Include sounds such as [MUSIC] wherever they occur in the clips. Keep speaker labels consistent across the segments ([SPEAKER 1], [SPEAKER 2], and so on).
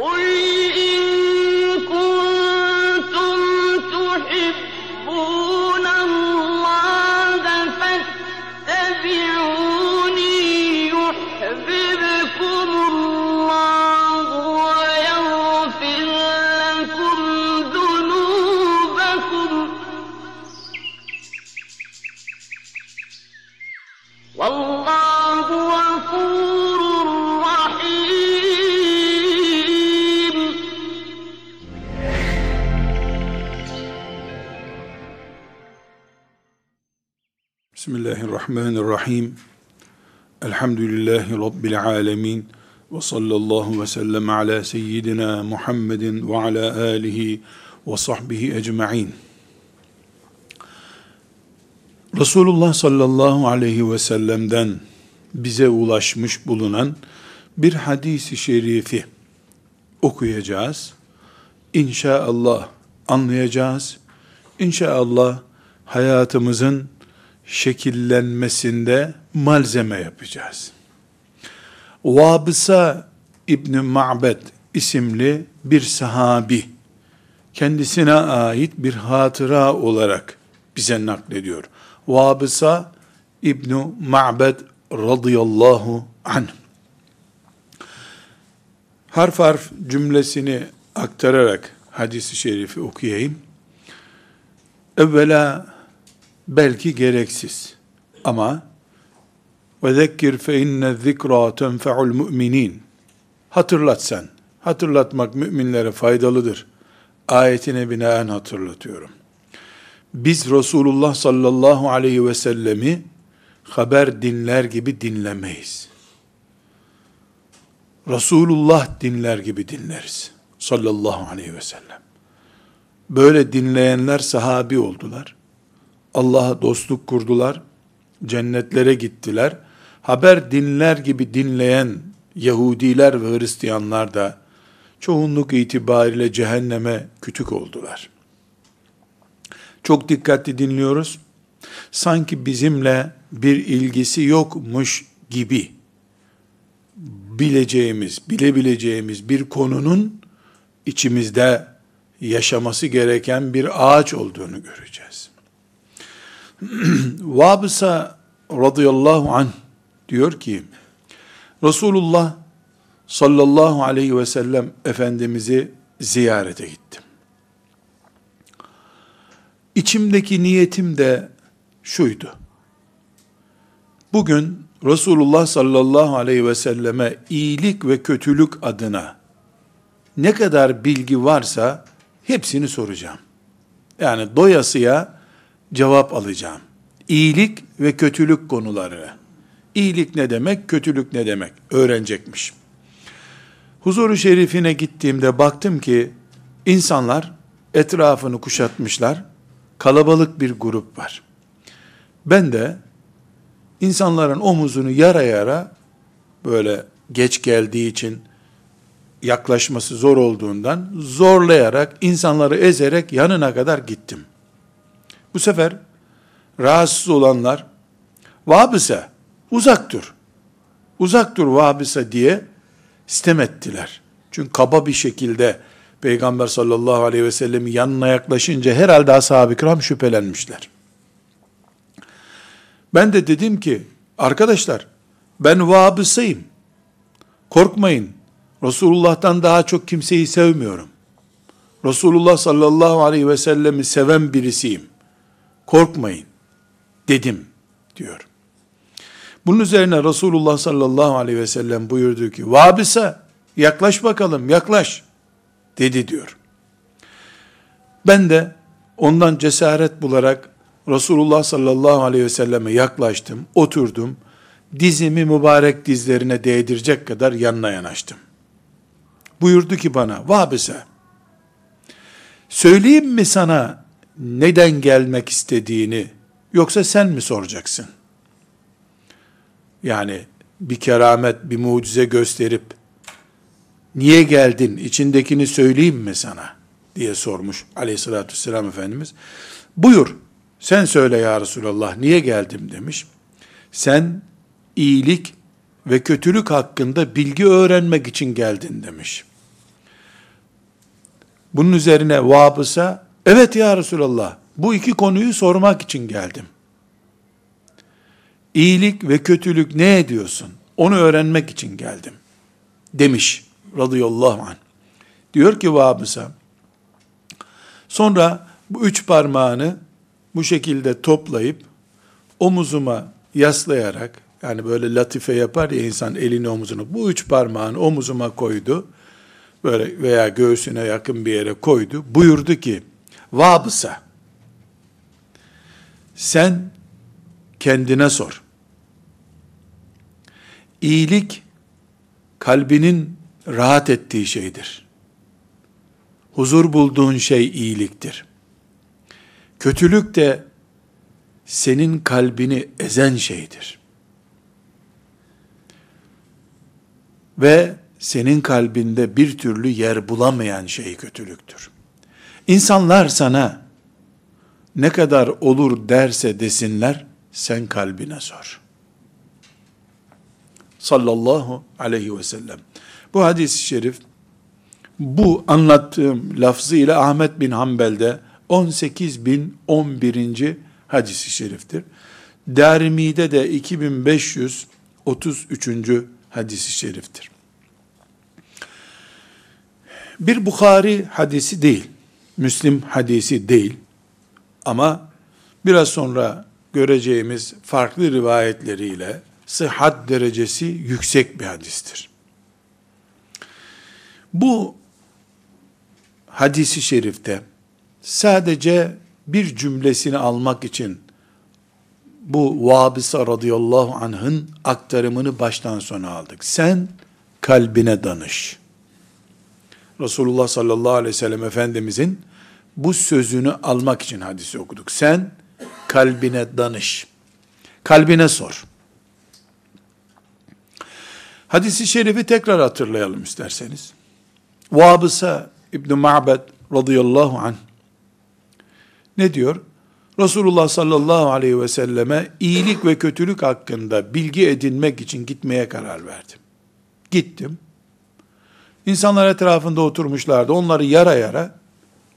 [SPEAKER 1] قل
[SPEAKER 2] Bismillahirrahmanirrahim. Elhamdülillahi Rabbil alemin. Ve sallallahu ve sellem ala seyyidina Muhammedin ve ala alihi ve sahbihi ecma'in. Resulullah sallallahu aleyhi ve sellem'den bize ulaşmış bulunan bir hadisi şerifi okuyacağız. İnşallah anlayacağız. İnşallah hayatımızın şekillenmesinde malzeme yapacağız. Vabısa İbni Ma'bed isimli bir sahabi kendisine ait bir hatıra olarak bize naklediyor. Vabısa İbni Ma'bed radıyallahu anh. Harf harf cümlesini aktararak hadisi şerifi okuyayım. Evvela belki gereksiz. Ama ve zekkir fe inne zikra tenfe'ul müminin hatırlat sen. Hatırlatmak müminlere faydalıdır. Ayetine binaen hatırlatıyorum. Biz Resulullah sallallahu aleyhi ve sellemi haber dinler gibi dinlemeyiz. Resulullah dinler gibi dinleriz sallallahu aleyhi ve sellem. Böyle dinleyenler sahabi oldular Allah'a dostluk kurdular, cennetlere gittiler. Haber dinler gibi dinleyen Yahudiler ve Hristiyanlar da çoğunluk itibariyle cehenneme kütük oldular. Çok dikkatli dinliyoruz. Sanki bizimle bir ilgisi yokmuş gibi bileceğimiz, bilebileceğimiz bir konunun içimizde yaşaması gereken bir ağaç olduğunu göreceğiz. [CLEARS THROAT] Vabısa radıyallahu anh diyor ki, Resulullah sallallahu aleyhi ve sellem Efendimiz'i ziyarete gittim. İçimdeki niyetim de şuydu. Bugün Resulullah sallallahu aleyhi ve selleme iyilik ve kötülük adına ne kadar bilgi varsa hepsini soracağım. Yani doyasıya cevap alacağım. İyilik ve kötülük konuları. İyilik ne demek, kötülük ne demek öğrenecekmiş. Huzuru şerifine gittiğimde baktım ki insanlar etrafını kuşatmışlar. Kalabalık bir grup var. Ben de insanların omuzunu yara yara böyle geç geldiği için yaklaşması zor olduğundan zorlayarak insanları ezerek yanına kadar gittim. Bu sefer rahatsız olanlar Vabise uzak dur. Uzak dur Vabise diye sitem ettiler. Çünkü kaba bir şekilde Peygamber sallallahu aleyhi ve sellemin yanına yaklaşınca herhalde ashab-ı kiram şüphelenmişler. Ben de dedim ki arkadaşlar ben Vabıse'yim. Korkmayın. Resulullah'tan daha çok kimseyi sevmiyorum. Resulullah sallallahu aleyhi ve sellemi seven birisiyim korkmayın dedim diyor. Bunun üzerine Resulullah sallallahu aleyhi ve sellem buyurdu ki, Vabisa yaklaş bakalım yaklaş dedi diyor. Ben de ondan cesaret bularak Resulullah sallallahu aleyhi ve selleme yaklaştım, oturdum, dizimi mübarek dizlerine değdirecek kadar yanına yanaştım. Buyurdu ki bana, Vabisa, söyleyeyim mi sana neden gelmek istediğini yoksa sen mi soracaksın? Yani bir keramet, bir mucize gösterip niye geldin, içindekini söyleyeyim mi sana diye sormuş aleyhissalatü vesselam Efendimiz. Buyur, sen söyle ya Resulallah, niye geldim demiş. Sen iyilik ve kötülük hakkında bilgi öğrenmek için geldin demiş. Bunun üzerine Vabıs'a, evet ya Resulallah, bu iki konuyu sormak için geldim. İyilik ve kötülük ne ediyorsun? Onu öğrenmek için geldim. Demiş radıyallahu anh. Diyor ki Vabıs'a, sonra bu üç parmağını bu şekilde toplayıp omuzuma yaslayarak yani böyle latife yapar ya insan elini omuzunu bu üç parmağını omuzuma koydu böyle veya göğsüne yakın bir yere koydu buyurdu ki vabısa sen kendine sor iyilik kalbinin rahat ettiği şeydir huzur bulduğun şey iyiliktir kötülük de senin kalbini ezen şeydir. Ve senin kalbinde bir türlü yer bulamayan şey kötülüktür. İnsanlar sana ne kadar olur derse desinler, sen kalbine sor. Sallallahu aleyhi ve sellem. Bu hadis-i şerif, bu anlattığım lafzıyla Ahmet bin Hanbel'de 18.011 hadisi şeriftir. Darimi'de de 2533. hadisi şeriftir. Bir Bukhari hadisi değil, Müslim hadisi değil ama biraz sonra göreceğimiz farklı rivayetleriyle sıhhat derecesi yüksek bir hadistir. Bu hadisi şerifte sadece bir cümlesini almak için bu Vabisa radıyallahu anh'ın aktarımını baştan sona aldık. Sen kalbine danış. Resulullah sallallahu aleyhi ve sellem Efendimizin bu sözünü almak için hadisi okuduk. Sen kalbine danış. Kalbine sor. Hadisi şerifi tekrar hatırlayalım isterseniz. Vabısa İbn-i Ma'bed radıyallahu anh ne diyor? Resulullah sallallahu aleyhi ve selleme iyilik ve kötülük hakkında bilgi edinmek için gitmeye karar verdim. Gittim. İnsanlar etrafında oturmuşlardı. Onları yara yara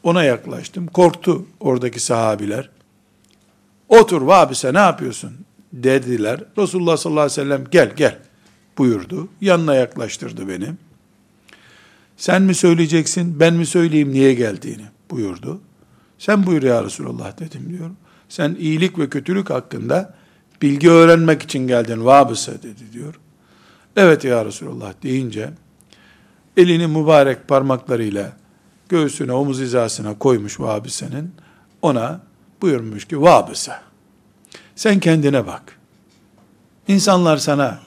[SPEAKER 2] ona yaklaştım. Korktu oradaki sahabiler. Otur vabise ne yapıyorsun? Dediler. Resulullah sallallahu aleyhi ve sellem gel gel buyurdu. Yanına yaklaştırdı beni. Sen mi söyleyeceksin, ben mi söyleyeyim niye geldiğini buyurdu. Sen buyur ya Resulullah dedim diyor. Sen iyilik ve kötülük hakkında bilgi öğrenmek için geldin vabısa dedi diyor. Evet ya Resulullah deyince elini mübarek parmaklarıyla göğsüne omuz hizasına koymuş vabısenin ona buyurmuş ki vabısa sen kendine bak. İnsanlar sana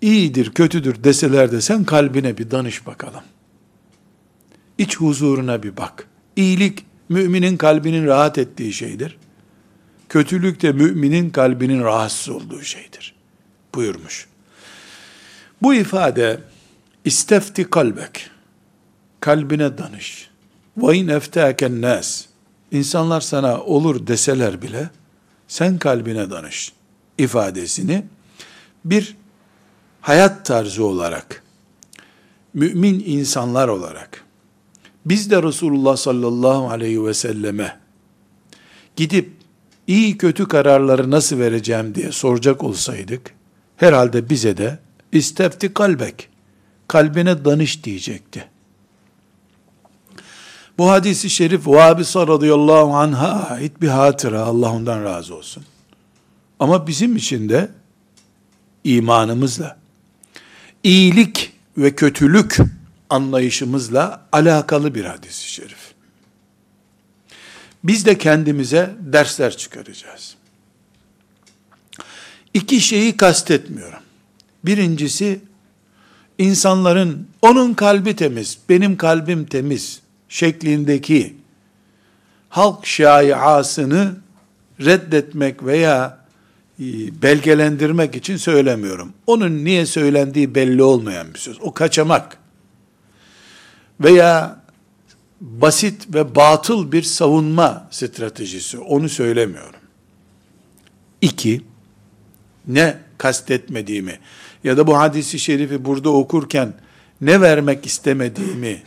[SPEAKER 2] iyidir, kötüdür deseler de sen kalbine bir danış bakalım. İç huzuruna bir bak. İyilik müminin kalbinin rahat ettiği şeydir. Kötülük de müminin kalbinin rahatsız olduğu şeydir. Buyurmuş. Bu ifade istefti kalbek. Kalbine danış. Ve in eftâken nas. İnsanlar sana olur deseler bile sen kalbine danış ifadesini bir hayat tarzı olarak mümin insanlar olarak biz de Resulullah sallallahu aleyhi ve selleme gidip iyi kötü kararları nasıl vereceğim diye soracak olsaydık, herhalde bize de istefti kalbek, kalbine danış diyecekti. Bu hadisi şerif Vabisa radıyallahu anh'a ait bir hatıra, Allah ondan razı olsun. Ama bizim için de imanımızla, iyilik ve kötülük anlayışımızla alakalı bir hadis-i şerif. Biz de kendimize dersler çıkaracağız. İki şeyi kastetmiyorum. Birincisi, insanların onun kalbi temiz, benim kalbim temiz şeklindeki halk şaiasını reddetmek veya e, belgelendirmek için söylemiyorum. Onun niye söylendiği belli olmayan bir söz. O kaçamak veya basit ve batıl bir savunma stratejisi. Onu söylemiyorum. İki, ne kastetmediğimi ya da bu hadisi şerifi burada okurken ne vermek istemediğimi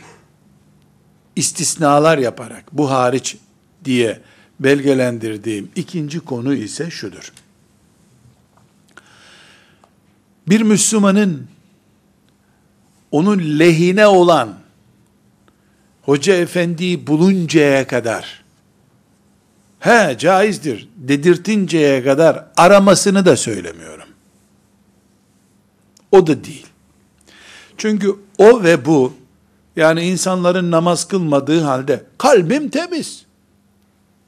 [SPEAKER 2] istisnalar yaparak bu hariç diye belgelendirdiğim ikinci konu ise şudur. Bir Müslümanın onun lehine olan hoca efendiyi buluncaya kadar he caizdir dedirtinceye kadar aramasını da söylemiyorum. O da değil. Çünkü o ve bu yani insanların namaz kılmadığı halde kalbim temiz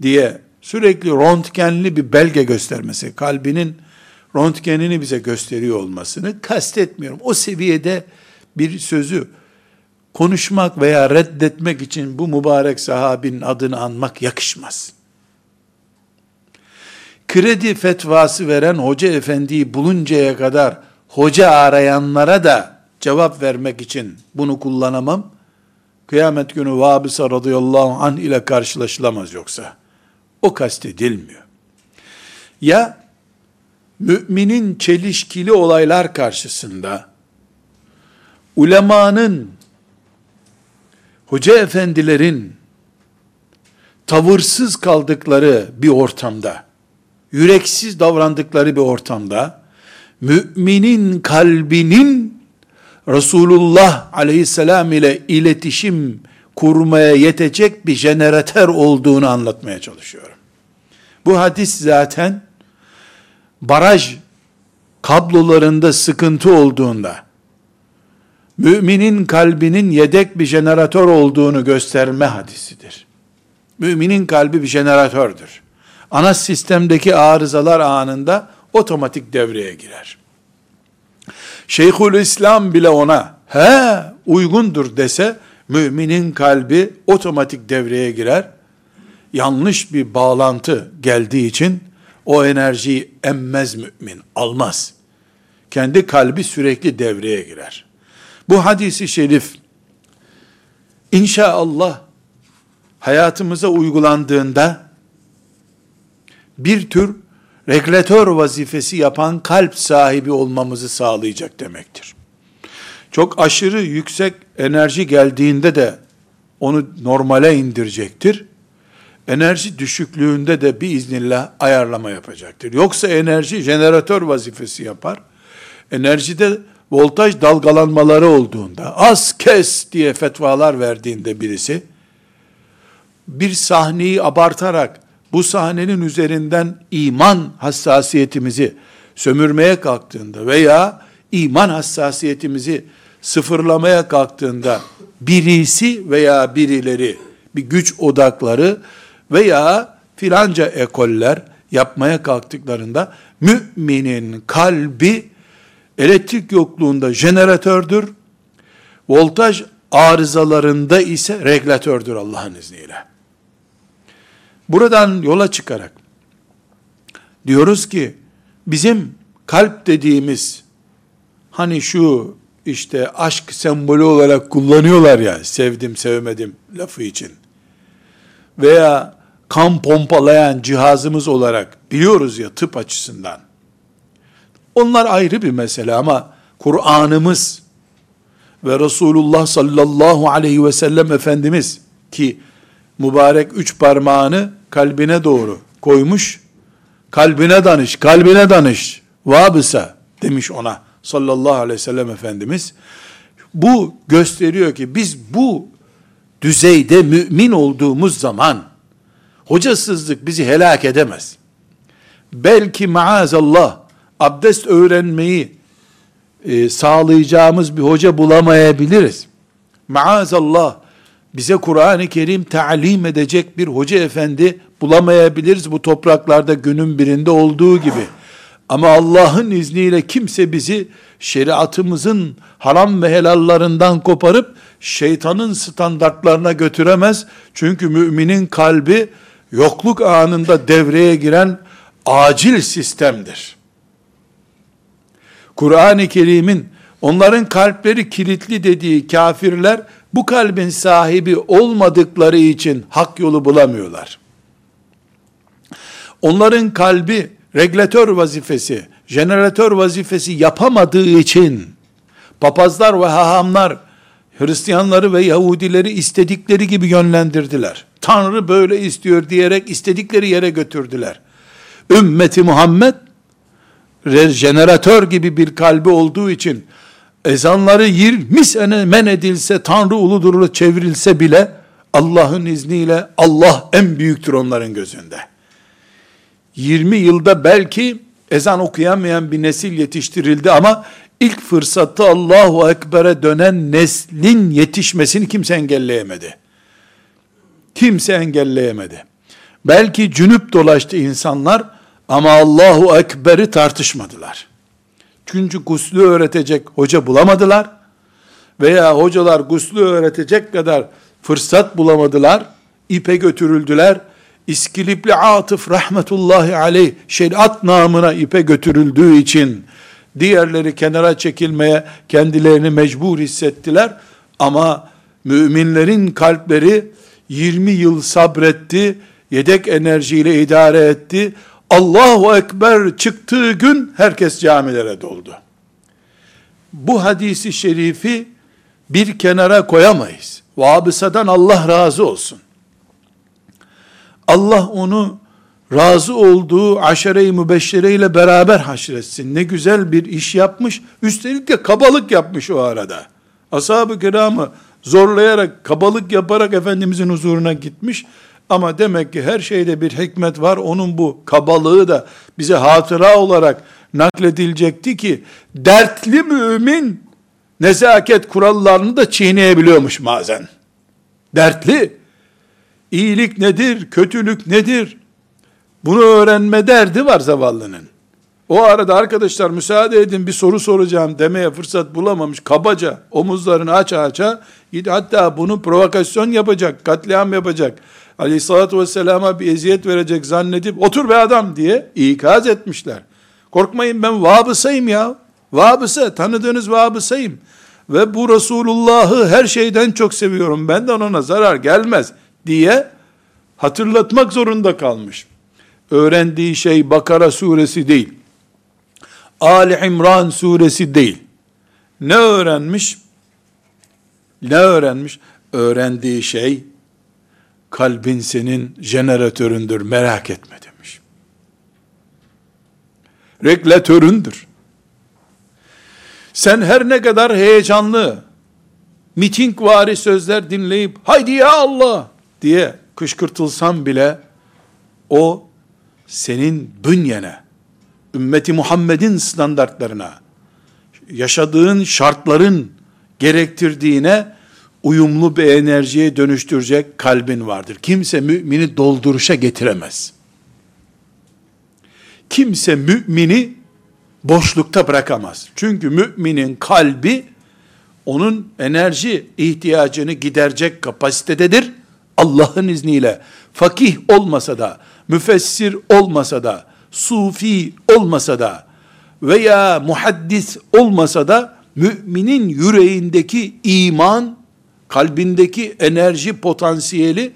[SPEAKER 2] diye sürekli röntgenli bir belge göstermesi, kalbinin röntgenini bize gösteriyor olmasını kastetmiyorum. O seviyede bir sözü konuşmak veya reddetmek için bu mübarek sahabinin adını anmak yakışmaz. Kredi fetvası veren hoca efendiyi buluncaya kadar hoca arayanlara da cevap vermek için bunu kullanamam. Kıyamet günü Vabisa radıyallahu anh ile karşılaşılamaz yoksa. O kastedilmiyor. Ya müminin çelişkili olaylar karşısında ulemanın hoca efendilerin tavırsız kaldıkları bir ortamda, yüreksiz davrandıkları bir ortamda, müminin kalbinin Resulullah aleyhisselam ile iletişim kurmaya yetecek bir jeneratör olduğunu anlatmaya çalışıyorum. Bu hadis zaten baraj kablolarında sıkıntı olduğunda, müminin kalbinin yedek bir jeneratör olduğunu gösterme hadisidir. Müminin kalbi bir jeneratördür. Ana sistemdeki arızalar anında otomatik devreye girer. Şeyhül İslam bile ona he uygundur dese müminin kalbi otomatik devreye girer. Yanlış bir bağlantı geldiği için o enerjiyi emmez mümin, almaz. Kendi kalbi sürekli devreye girer. Bu hadisi şerif inşallah hayatımıza uygulandığında bir tür regülatör vazifesi yapan kalp sahibi olmamızı sağlayacak demektir. Çok aşırı yüksek enerji geldiğinde de onu normale indirecektir. Enerji düşüklüğünde de bir iznillah ayarlama yapacaktır. Yoksa enerji jeneratör vazifesi yapar. Enerjide voltaj dalgalanmaları olduğunda, az kes diye fetvalar verdiğinde birisi, bir sahneyi abartarak, bu sahnenin üzerinden iman hassasiyetimizi sömürmeye kalktığında veya iman hassasiyetimizi sıfırlamaya kalktığında birisi veya birileri, bir güç odakları veya filanca ekoller yapmaya kalktıklarında müminin kalbi elektrik yokluğunda jeneratördür, voltaj arızalarında ise regülatördür Allah'ın izniyle. Buradan yola çıkarak diyoruz ki bizim kalp dediğimiz hani şu işte aşk sembolü olarak kullanıyorlar ya sevdim sevmedim lafı için. Veya kan pompalayan cihazımız olarak biliyoruz ya tıp açısından. Onlar ayrı bir mesele ama Kur'an'ımız ve Resulullah sallallahu aleyhi ve sellem Efendimiz ki mübarek üç parmağını kalbine doğru koymuş, kalbine danış, kalbine danış, vabısa demiş ona sallallahu aleyhi ve sellem Efendimiz. Bu gösteriyor ki biz bu düzeyde mümin olduğumuz zaman hocasızlık bizi helak edemez. Belki maazallah abdest öğrenmeyi e, sağlayacağımız bir hoca bulamayabiliriz. Maazallah bize Kur'an-ı Kerim talim edecek bir hoca efendi bulamayabiliriz bu topraklarda günün birinde olduğu gibi. Ama Allah'ın izniyle kimse bizi şeriatımızın haram ve helallarından koparıp şeytanın standartlarına götüremez. Çünkü müminin kalbi yokluk anında devreye giren acil sistemdir. Kur'an-ı Kerim'in onların kalpleri kilitli dediği kafirler bu kalbin sahibi olmadıkları için hak yolu bulamıyorlar. Onların kalbi regülatör vazifesi, jeneratör vazifesi yapamadığı için papazlar ve hahamlar Hristiyanları ve Yahudileri istedikleri gibi yönlendirdiler. Tanrı böyle istiyor diyerek istedikleri yere götürdüler. Ümmeti Muhammed rejeneratör gibi bir kalbi olduğu için ezanları 20 sene men edilse, Tanrı uludurlu çevrilse bile Allah'ın izniyle Allah en büyüktür onların gözünde. 20 yılda belki ezan okuyamayan bir nesil yetiştirildi ama ilk fırsatta Allahu Ekber'e dönen neslin yetişmesini kimse engelleyemedi. Kimse engelleyemedi. Belki cünüp dolaştı insanlar ama Allahu Ekber'i tartışmadılar. Çünkü guslü öğretecek hoca bulamadılar. Veya hocalar guslü öğretecek kadar fırsat bulamadılar. İpe götürüldüler. İskilipli Atıf rahmetullahi aleyh şeriat namına ipe götürüldüğü için diğerleri kenara çekilmeye kendilerini mecbur hissettiler. Ama müminlerin kalpleri 20 yıl sabretti, yedek enerjiyle idare etti. Allahu Ekber çıktığı gün herkes camilere doldu. Bu hadisi şerifi bir kenara koyamayız. Vabısadan Allah razı olsun. Allah onu razı olduğu aşere-i mübeşşere ile beraber haşretsin. Ne güzel bir iş yapmış. Üstelik de kabalık yapmış o arada. Ashab-ı kiramı zorlayarak, kabalık yaparak Efendimizin huzuruna gitmiş. Ama demek ki her şeyde bir hikmet var. Onun bu kabalığı da bize hatıra olarak nakledilecekti ki dertli mümin nezaket kurallarını da çiğneyebiliyormuş bazen. Dertli. İyilik nedir? Kötülük nedir? Bunu öğrenme derdi var zavallının. O arada arkadaşlar müsaade edin bir soru soracağım demeye fırsat bulamamış. Kabaca omuzlarını aç aça hatta bunu provokasyon yapacak, katliam yapacak. Aleyhissalatü vesselama bir eziyet verecek zannedip otur be adam diye ikaz etmişler. Korkmayın ben vabısayım ya. Vabısa tanıdığınız vabısayım. Ve bu Resulullah'ı her şeyden çok seviyorum. Benden ona zarar gelmez diye hatırlatmak zorunda kalmış. Öğrendiği şey Bakara suresi değil. Ali İmran suresi değil. Ne öğrenmiş? Ne öğrenmiş? Öğrendiği şey kalbin senin jeneratöründür merak etme demiş. Reklatöründür. Sen her ne kadar heyecanlı, miting vari sözler dinleyip haydi ya Allah diye kışkırtılsan bile o senin bünyene, ümmeti Muhammed'in standartlarına, yaşadığın şartların gerektirdiğine uyumlu bir enerjiye dönüştürecek kalbin vardır. Kimse mümini dolduruşa getiremez. Kimse mümini boşlukta bırakamaz. Çünkü müminin kalbi onun enerji ihtiyacını giderecek kapasitededir. Allah'ın izniyle fakih olmasa da, müfessir olmasa da, sufi olmasa da veya muhaddis olmasa da müminin yüreğindeki iman, kalbindeki enerji potansiyeli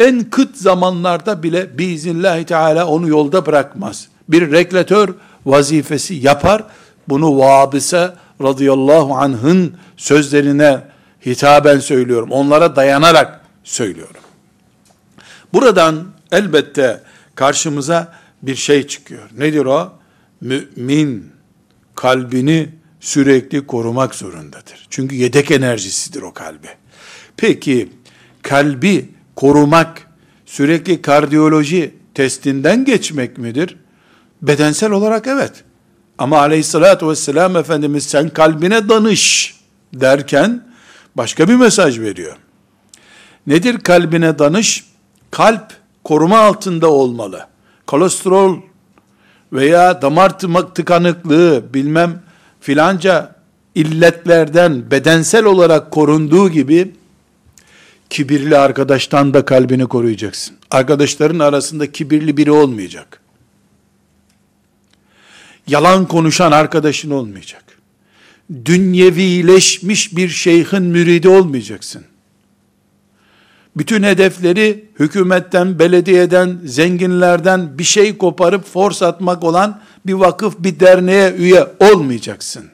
[SPEAKER 2] en kıt zamanlarda bile biiznillahü teala onu yolda bırakmaz. Bir reklatör vazifesi yapar. Bunu Vabise radıyallahu anh'ın sözlerine hitaben söylüyorum. Onlara dayanarak söylüyorum. Buradan elbette karşımıza bir şey çıkıyor. Nedir o? Mümin kalbini sürekli korumak zorundadır. Çünkü yedek enerjisidir o kalbi. Peki kalbi korumak sürekli kardiyoloji testinden geçmek midir? Bedensel olarak evet. Ama aleyhissalatü vesselam Efendimiz sen kalbine danış derken başka bir mesaj veriyor. Nedir kalbine danış? Kalp koruma altında olmalı. Kolesterol veya damar tıkanıklığı bilmem filanca illetlerden bedensel olarak korunduğu gibi kibirli arkadaştan da kalbini koruyacaksın. Arkadaşların arasında kibirli biri olmayacak. Yalan konuşan arkadaşın olmayacak. Dünyevileşmiş bir şeyhin müridi olmayacaksın. Bütün hedefleri hükümetten, belediyeden, zenginlerden bir şey koparıp force atmak olan bir vakıf, bir derneğe üye olmayacaksın.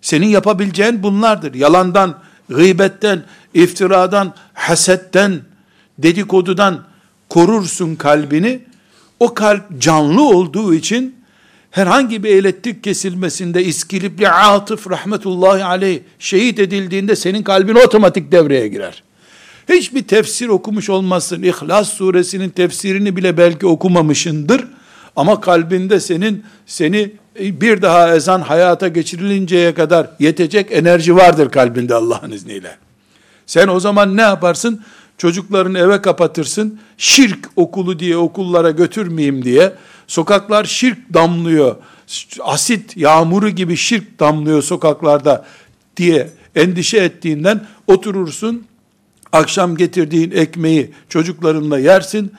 [SPEAKER 2] Senin yapabileceğin bunlardır. Yalandan, gıybetten, iftiradan, hasetten, dedikodudan korursun kalbini. O kalp canlı olduğu için herhangi bir elektrik kesilmesinde İskilipli Atıf rahmetullahi aleyh şehit edildiğinde senin kalbin otomatik devreye girer. Hiçbir tefsir okumuş olmazsın. İhlas suresinin tefsirini bile belki okumamışındır. Ama kalbinde senin seni bir daha ezan hayata geçirilinceye kadar yetecek enerji vardır kalbinde Allah'ın izniyle. Sen o zaman ne yaparsın? Çocuklarını eve kapatırsın. Şirk okulu diye okullara götürmeyeyim diye. Sokaklar şirk damlıyor. Asit yağmuru gibi şirk damlıyor sokaklarda diye endişe ettiğinden oturursun. Akşam getirdiğin ekmeği çocuklarınla yersin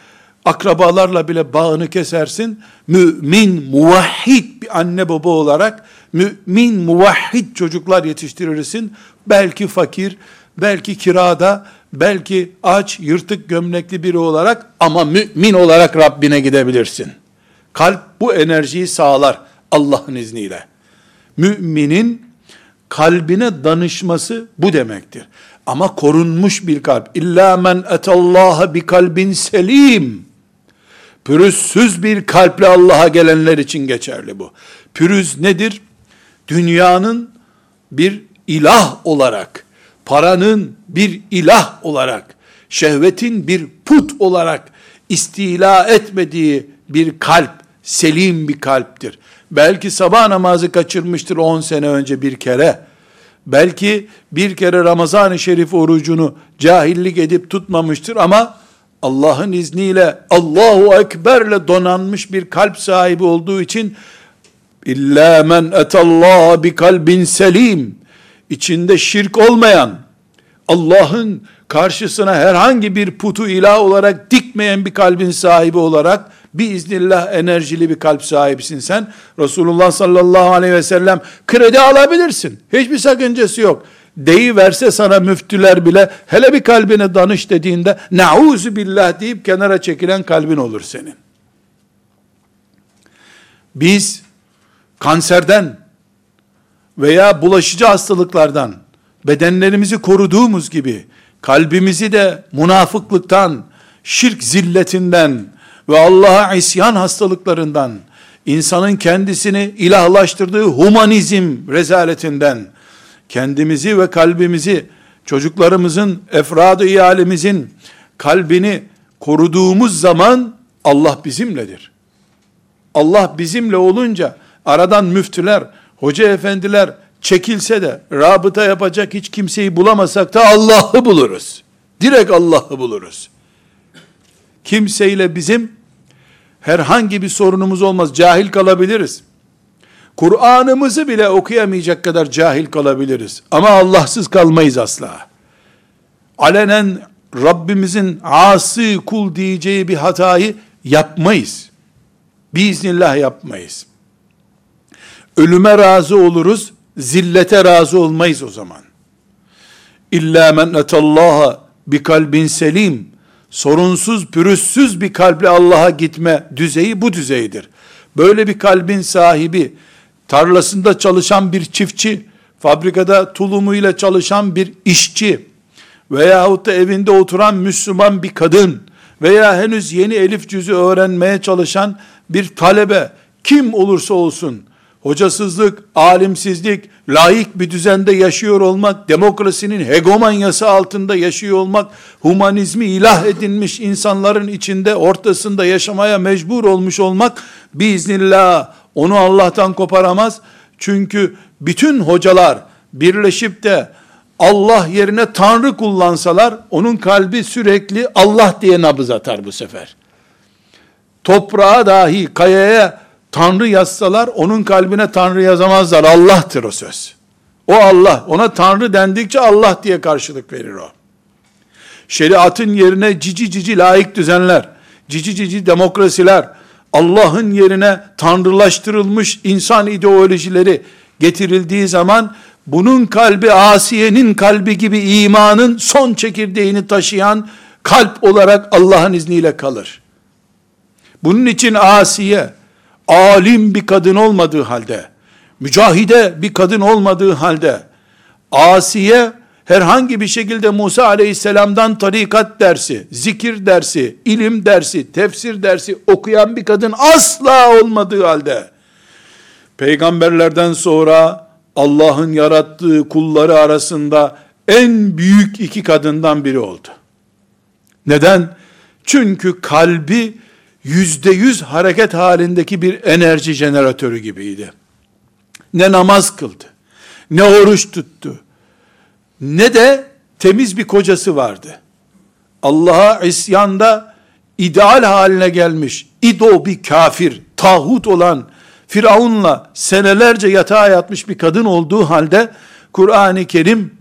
[SPEAKER 2] akrabalarla bile bağını kesersin. Mümin, muvahhid bir anne baba olarak mümin, muvahhid çocuklar yetiştirirsin. Belki fakir, belki kirada, belki aç, yırtık gömlekli biri olarak ama mümin olarak Rabbine gidebilirsin. Kalp bu enerjiyi sağlar Allah'ın izniyle. Müminin kalbine danışması bu demektir. Ama korunmuş bir kalp. İlla men etallaha bi kalbin selim Pürüzsüz bir kalple Allah'a gelenler için geçerli bu. Pürüz nedir? Dünyanın bir ilah olarak, paranın bir ilah olarak, şehvetin bir put olarak istila etmediği bir kalp, selim bir kalptir. Belki sabah namazı kaçırmıştır 10 sene önce bir kere. Belki bir kere Ramazan-ı Şerif orucunu cahillik edip tutmamıştır ama Allah'ın izniyle Allahu Ekber'le donanmış bir kalp sahibi olduğu için illa men etallaha bi kalbin selim içinde şirk olmayan Allah'ın karşısına herhangi bir putu ilah olarak dikmeyen bir kalbin sahibi olarak biiznillah enerjili bir kalp sahibisin sen. Resulullah sallallahu aleyhi ve sellem kredi alabilirsin. Hiçbir sakıncası yok verse sana müftüler bile hele bir kalbine danış dediğinde nauzu billah deyip kenara çekilen kalbin olur senin. Biz kanserden veya bulaşıcı hastalıklardan bedenlerimizi koruduğumuz gibi kalbimizi de münafıklıktan, şirk zilletinden ve Allah'a isyan hastalıklarından, insanın kendisini ilahlaştırdığı humanizm rezaletinden, kendimizi ve kalbimizi, çocuklarımızın, efradı iyalimizin kalbini koruduğumuz zaman Allah bizimledir. Allah bizimle olunca aradan müftüler, hoca efendiler çekilse de rabıta yapacak hiç kimseyi bulamasak da Allah'ı buluruz. Direkt Allah'ı buluruz. Kimseyle bizim herhangi bir sorunumuz olmaz. Cahil kalabiliriz. Kur'an'ımızı bile okuyamayacak kadar cahil kalabiliriz. Ama Allahsız kalmayız asla. Alenen Rabbimizin asi kul diyeceği bir hatayı yapmayız. Biiznillah yapmayız. Ölüme razı oluruz, zillete razı olmayız o zaman. İlla men etallaha bi kalbin selim, sorunsuz, pürüzsüz bir kalple Allah'a gitme düzeyi bu düzeydir. Böyle bir kalbin sahibi, tarlasında çalışan bir çiftçi, fabrikada tulumuyla çalışan bir işçi veyahut da evinde oturan Müslüman bir kadın veya henüz yeni elif cüzü öğrenmeye çalışan bir talebe kim olursa olsun hocasızlık, alimsizlik, layık bir düzende yaşıyor olmak, demokrasinin hegemonyası altında yaşıyor olmak, humanizmi ilah edinmiş insanların içinde, ortasında yaşamaya mecbur olmuş olmak, biiznillah onu Allah'tan koparamaz. Çünkü bütün hocalar birleşip de Allah yerine Tanrı kullansalar, onun kalbi sürekli Allah diye nabız atar bu sefer. Toprağa dahi, kayaya Tanrı yazsalar, onun kalbine Tanrı yazamazlar. Allah'tır o söz. O Allah. Ona Tanrı dendikçe Allah diye karşılık verir o. Şeriatın yerine cici cici layık düzenler, cici cici demokrasiler, Allah'ın yerine tanrılaştırılmış insan ideolojileri getirildiği zaman bunun kalbi Asiye'nin kalbi gibi imanın son çekirdeğini taşıyan kalp olarak Allah'ın izniyle kalır. Bunun için Asiye alim bir kadın olmadığı halde mücahide bir kadın olmadığı halde, Asiye herhangi bir şekilde Musa aleyhisselamdan tarikat dersi, zikir dersi, ilim dersi, tefsir dersi okuyan bir kadın asla olmadığı halde, peygamberlerden sonra Allah'ın yarattığı kulları arasında en büyük iki kadından biri oldu. Neden? Çünkü kalbi yüzde yüz hareket halindeki bir enerji jeneratörü gibiydi. Ne namaz kıldı, ne oruç tuttu, ne de temiz bir kocası vardı. Allah'a isyanda ideal haline gelmiş, ido bir kafir, tağut olan Firavun'la senelerce yatağa yatmış bir kadın olduğu halde Kur'an-ı Kerim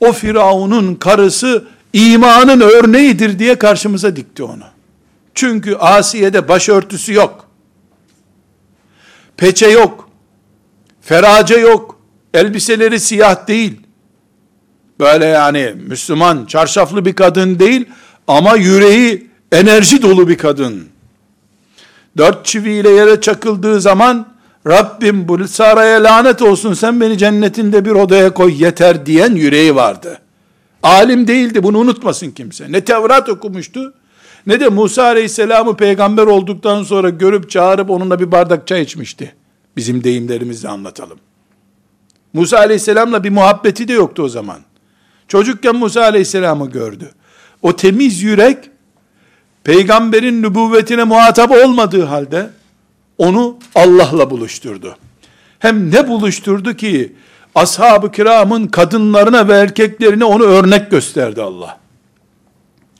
[SPEAKER 2] o Firavun'un karısı imanın örneğidir diye karşımıza dikti onu. Çünkü Asiye'de başörtüsü yok. Peçe yok. Ferace yok. Elbiseleri siyah değil. Böyle yani Müslüman, çarşaflı bir kadın değil ama yüreği enerji dolu bir kadın. Dört çiviyle yere çakıldığı zaman Rabbim bu saraya lanet olsun sen beni cennetinde bir odaya koy yeter diyen yüreği vardı. Alim değildi bunu unutmasın kimse. Ne Tevrat okumuştu ne de Musa Aleyhisselam'ı peygamber olduktan sonra görüp çağırıp onunla bir bardak çay içmişti. Bizim deyimlerimizle anlatalım. Musa Aleyhisselam'la bir muhabbeti de yoktu o zaman. Çocukken Musa Aleyhisselam'ı gördü. O temiz yürek peygamberin nübüvvetine muhatap olmadığı halde onu Allah'la buluşturdu. Hem ne buluşturdu ki ashab-ı kiramın kadınlarına ve erkeklerine onu örnek gösterdi Allah.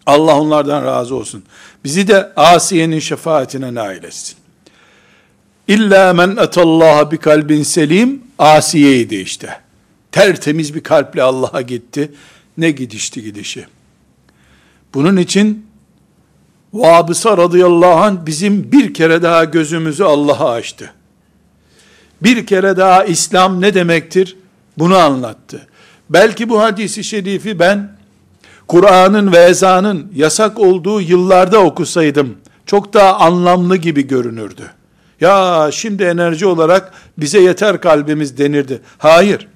[SPEAKER 2] Allah onlardan razı olsun. Bizi de Asiye'nin şefaatine nail etsin. İlla men etallaha bi kalbin selim Asiye'ydi işte. Tertemiz bir kalple Allah'a gitti. Ne gidişti gidişi. Bunun için Vabısa radıyallahu anh bizim bir kere daha gözümüzü Allah'a açtı. Bir kere daha İslam ne demektir? Bunu anlattı. Belki bu hadisi şerifi ben Kur'an'ın ve ezanın yasak olduğu yıllarda okusaydım çok daha anlamlı gibi görünürdü. Ya şimdi enerji olarak bize yeter kalbimiz denirdi. Hayır.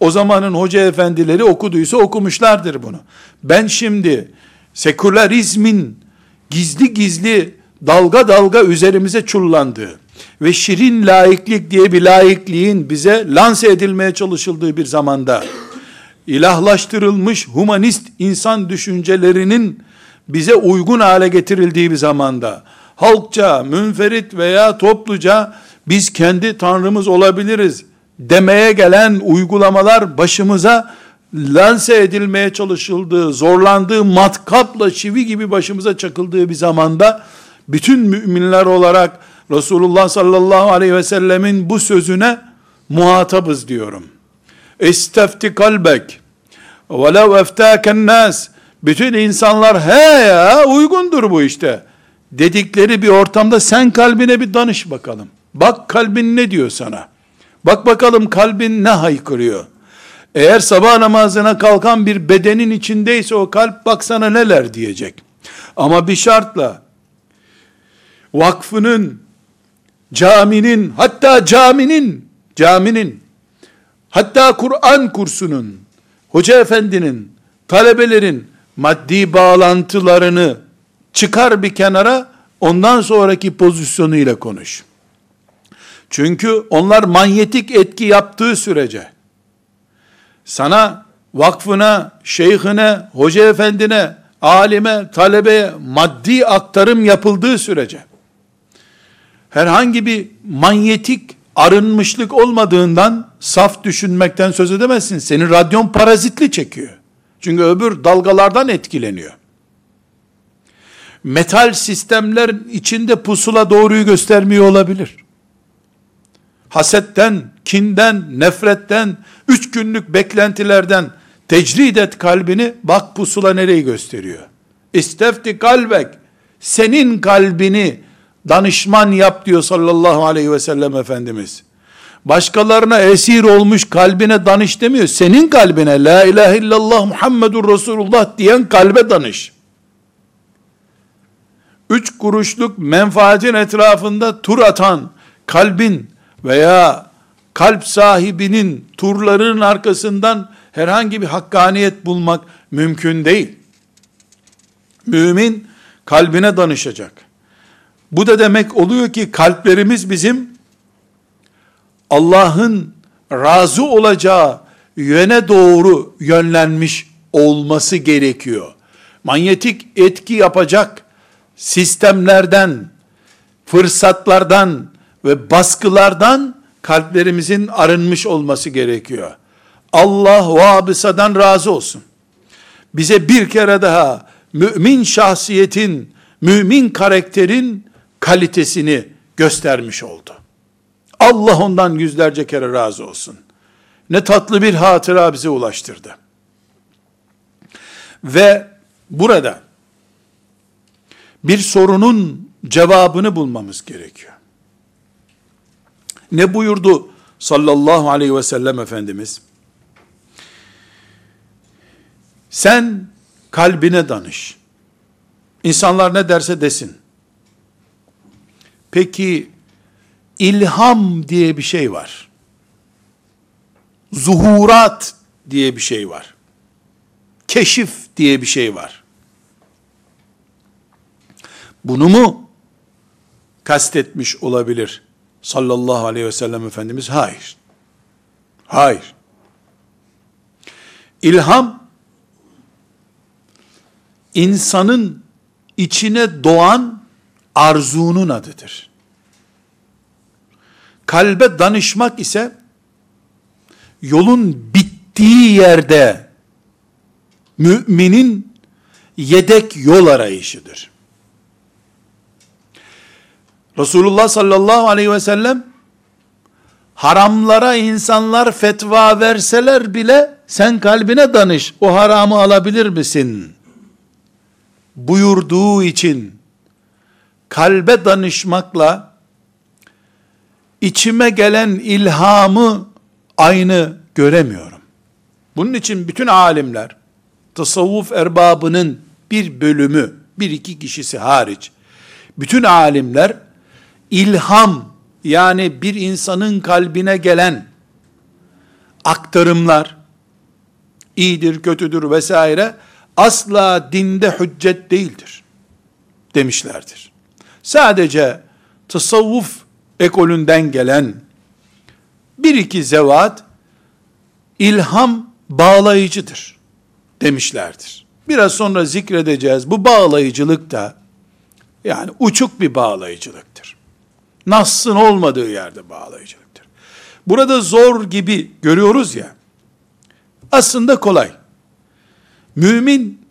[SPEAKER 2] O zamanın hoca efendileri okuduysa okumuşlardır bunu. Ben şimdi sekülerizmin gizli gizli dalga dalga üzerimize çullandığı ve şirin laiklik diye bir laikliğin bize lanse edilmeye çalışıldığı bir zamanda ilahlaştırılmış humanist insan düşüncelerinin bize uygun hale getirildiği bir zamanda halkça, münferit veya topluca biz kendi tanrımız olabiliriz demeye gelen uygulamalar başımıza lanse edilmeye çalışıldığı, zorlandığı matkapla çivi gibi başımıza çakıldığı bir zamanda bütün müminler olarak Resulullah sallallahu aleyhi ve sellemin bu sözüne muhatabız diyorum. İstefti kalbek velev eftâken nas bütün insanlar he ya uygundur bu işte dedikleri bir ortamda sen kalbine bir danış bakalım. Bak kalbin ne diyor sana. Bak bakalım kalbin ne haykırıyor. Eğer sabah namazına kalkan bir bedenin içindeyse o kalp baksana neler diyecek. Ama bir şartla vakfının, caminin, hatta caminin, caminin, hatta Kur'an kursunun, hoca efendinin, talebelerin maddi bağlantılarını çıkar bir kenara, ondan sonraki pozisyonuyla konuş. Çünkü onlar manyetik etki yaptığı sürece, sana, vakfına, şeyhine, hoca efendine, alime, talebeye maddi aktarım yapıldığı sürece, herhangi bir manyetik arınmışlık olmadığından saf düşünmekten söz edemezsin. Senin radyon parazitli çekiyor. Çünkü öbür dalgalardan etkileniyor. Metal sistemler içinde pusula doğruyu göstermiyor olabilir hasetten, kinden, nefretten, üç günlük beklentilerden tecrid et kalbini, bak pusula nereyi gösteriyor. İstefti kalbek, senin kalbini danışman yap diyor sallallahu aleyhi ve sellem Efendimiz. Başkalarına esir olmuş kalbine danış demiyor. Senin kalbine la ilahe illallah Muhammedur Resulullah diyen kalbe danış. Üç kuruşluk menfaatin etrafında tur atan kalbin veya kalp sahibinin turlarının arkasından herhangi bir hakkaniyet bulmak mümkün değil. Mümin kalbine danışacak. Bu da demek oluyor ki kalplerimiz bizim Allah'ın razı olacağı yöne doğru yönlenmiş olması gerekiyor. Manyetik etki yapacak sistemlerden, fırsatlardan ve baskılardan kalplerimizin arınmış olması gerekiyor. Allah vabısadan razı olsun. Bize bir kere daha mümin şahsiyetin, mümin karakterin kalitesini göstermiş oldu. Allah ondan yüzlerce kere razı olsun. Ne tatlı bir hatıra bize ulaştırdı. Ve burada bir sorunun cevabını bulmamız gerekiyor. Ne buyurdu sallallahu aleyhi ve sellem Efendimiz? Sen kalbine danış. İnsanlar ne derse desin. Peki ilham diye bir şey var. Zuhurat diye bir şey var. Keşif diye bir şey var. Bunu mu kastetmiş olabilir sallallahu aleyhi ve sellem Efendimiz? Hayır. Hayır. İlham, insanın içine doğan arzunun adıdır. Kalbe danışmak ise, yolun bittiği yerde, müminin yedek yol arayışıdır. Resulullah sallallahu aleyhi ve sellem haramlara insanlar fetva verseler bile sen kalbine danış o haramı alabilir misin? buyurduğu için kalbe danışmakla içime gelen ilhamı aynı göremiyorum. Bunun için bütün alimler tasavvuf erbabının bir bölümü, bir iki kişisi hariç bütün alimler ilham yani bir insanın kalbine gelen aktarımlar iyidir, kötüdür vesaire asla dinde hüccet değildir demişlerdir. Sadece tasavvuf ekolünden gelen bir iki zevat ilham bağlayıcıdır demişlerdir. Biraz sonra zikredeceğiz. Bu bağlayıcılık da yani uçuk bir bağlayıcılıktır. Nas'ın olmadığı yerde bağlayıcılıktır. Burada zor gibi görüyoruz ya, aslında kolay. Mümin,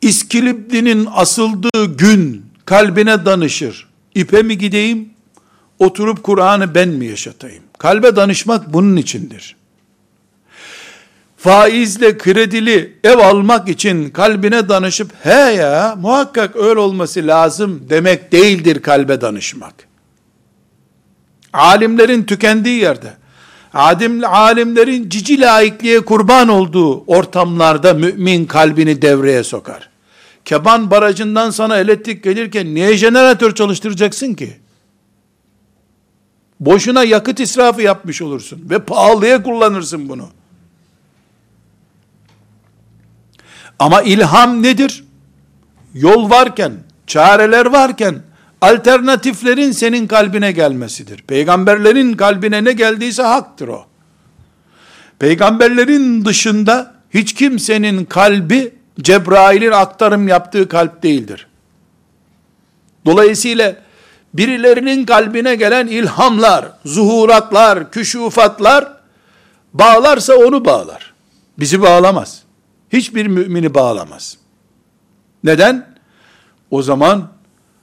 [SPEAKER 2] İskilipli'nin asıldığı gün kalbine danışır. İpe mi gideyim, oturup Kur'an'ı ben mi yaşatayım? Kalbe danışmak bunun içindir. Faizle kredili ev almak için kalbine danışıp he ya muhakkak öyle olması lazım demek değildir kalbe danışmak. Alimlerin tükendiği yerde, adim, alimlerin cici laikliğe kurban olduğu ortamlarda mümin kalbini devreye sokar. Keban barajından sana elektrik gelirken niye jeneratör çalıştıracaksın ki? Boşuna yakıt israfı yapmış olursun ve pahalıya kullanırsın bunu. Ama ilham nedir? Yol varken, çareler varken, alternatiflerin senin kalbine gelmesidir. Peygamberlerin kalbine ne geldiyse haktır o. Peygamberlerin dışında hiç kimsenin kalbi Cebrail'in aktarım yaptığı kalp değildir. Dolayısıyla birilerinin kalbine gelen ilhamlar, zuhuratlar, küşufatlar bağlarsa onu bağlar. Bizi bağlamaz. Hiçbir mümini bağlamaz. Neden? O zaman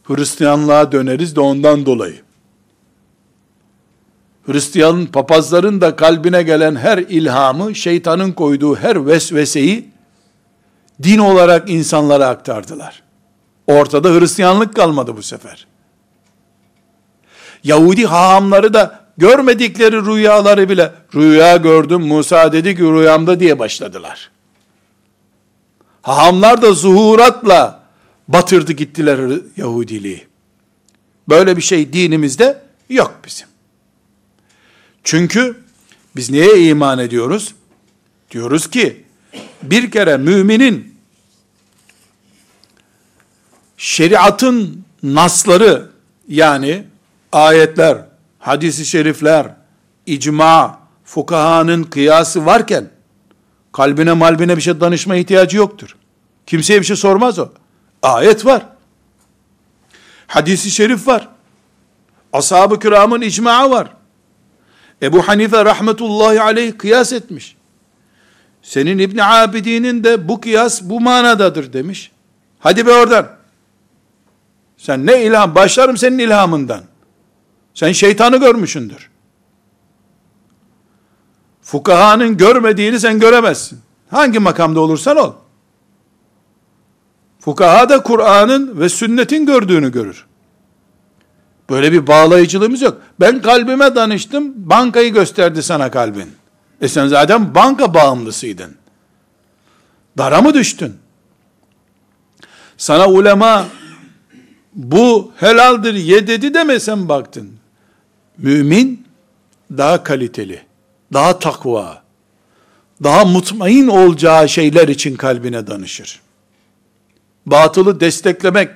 [SPEAKER 2] Hristiyanlığa döneriz de ondan dolayı. Hristiyan papazların da kalbine gelen her ilhamı, şeytanın koyduğu her vesveseyi din olarak insanlara aktardılar. Ortada Hristiyanlık kalmadı bu sefer. Yahudi hahamları da görmedikleri rüyaları bile rüya gördüm Musa dedi ki rüyamda diye başladılar. Hahamlar da zuhuratla batırdı gittiler Yahudiliği. Böyle bir şey dinimizde yok bizim. Çünkü biz neye iman ediyoruz? Diyoruz ki bir kere müminin şeriatın nasları yani ayetler, hadisi şerifler, icma, fukahanın kıyası varken kalbine malbine bir şey danışma ihtiyacı yoktur. Kimseye bir şey sormaz o. Ayet var. Hadisi şerif var. Ashab-ı kiramın icmaı var. Ebu Hanife rahmetullahi aleyh kıyas etmiş. Senin İbn Abidin'in de bu kıyas bu manadadır demiş. Hadi be oradan. Sen ne ilham? Başlarım senin ilhamından. Sen şeytanı görmüşündür. Fukahanın görmediğini sen göremezsin. Hangi makamda olursan ol. Fukaha da Kur'an'ın ve sünnetin gördüğünü görür. Böyle bir bağlayıcılığımız yok. Ben kalbime danıştım, bankayı gösterdi sana kalbin. E sen zaten banka bağımlısıydın. Dara mı düştün? Sana ulema bu helaldir ye dedi de mi sen baktın? Mümin daha kaliteli, daha takva, daha mutmain olacağı şeyler için kalbine danışır. Batılı desteklemek,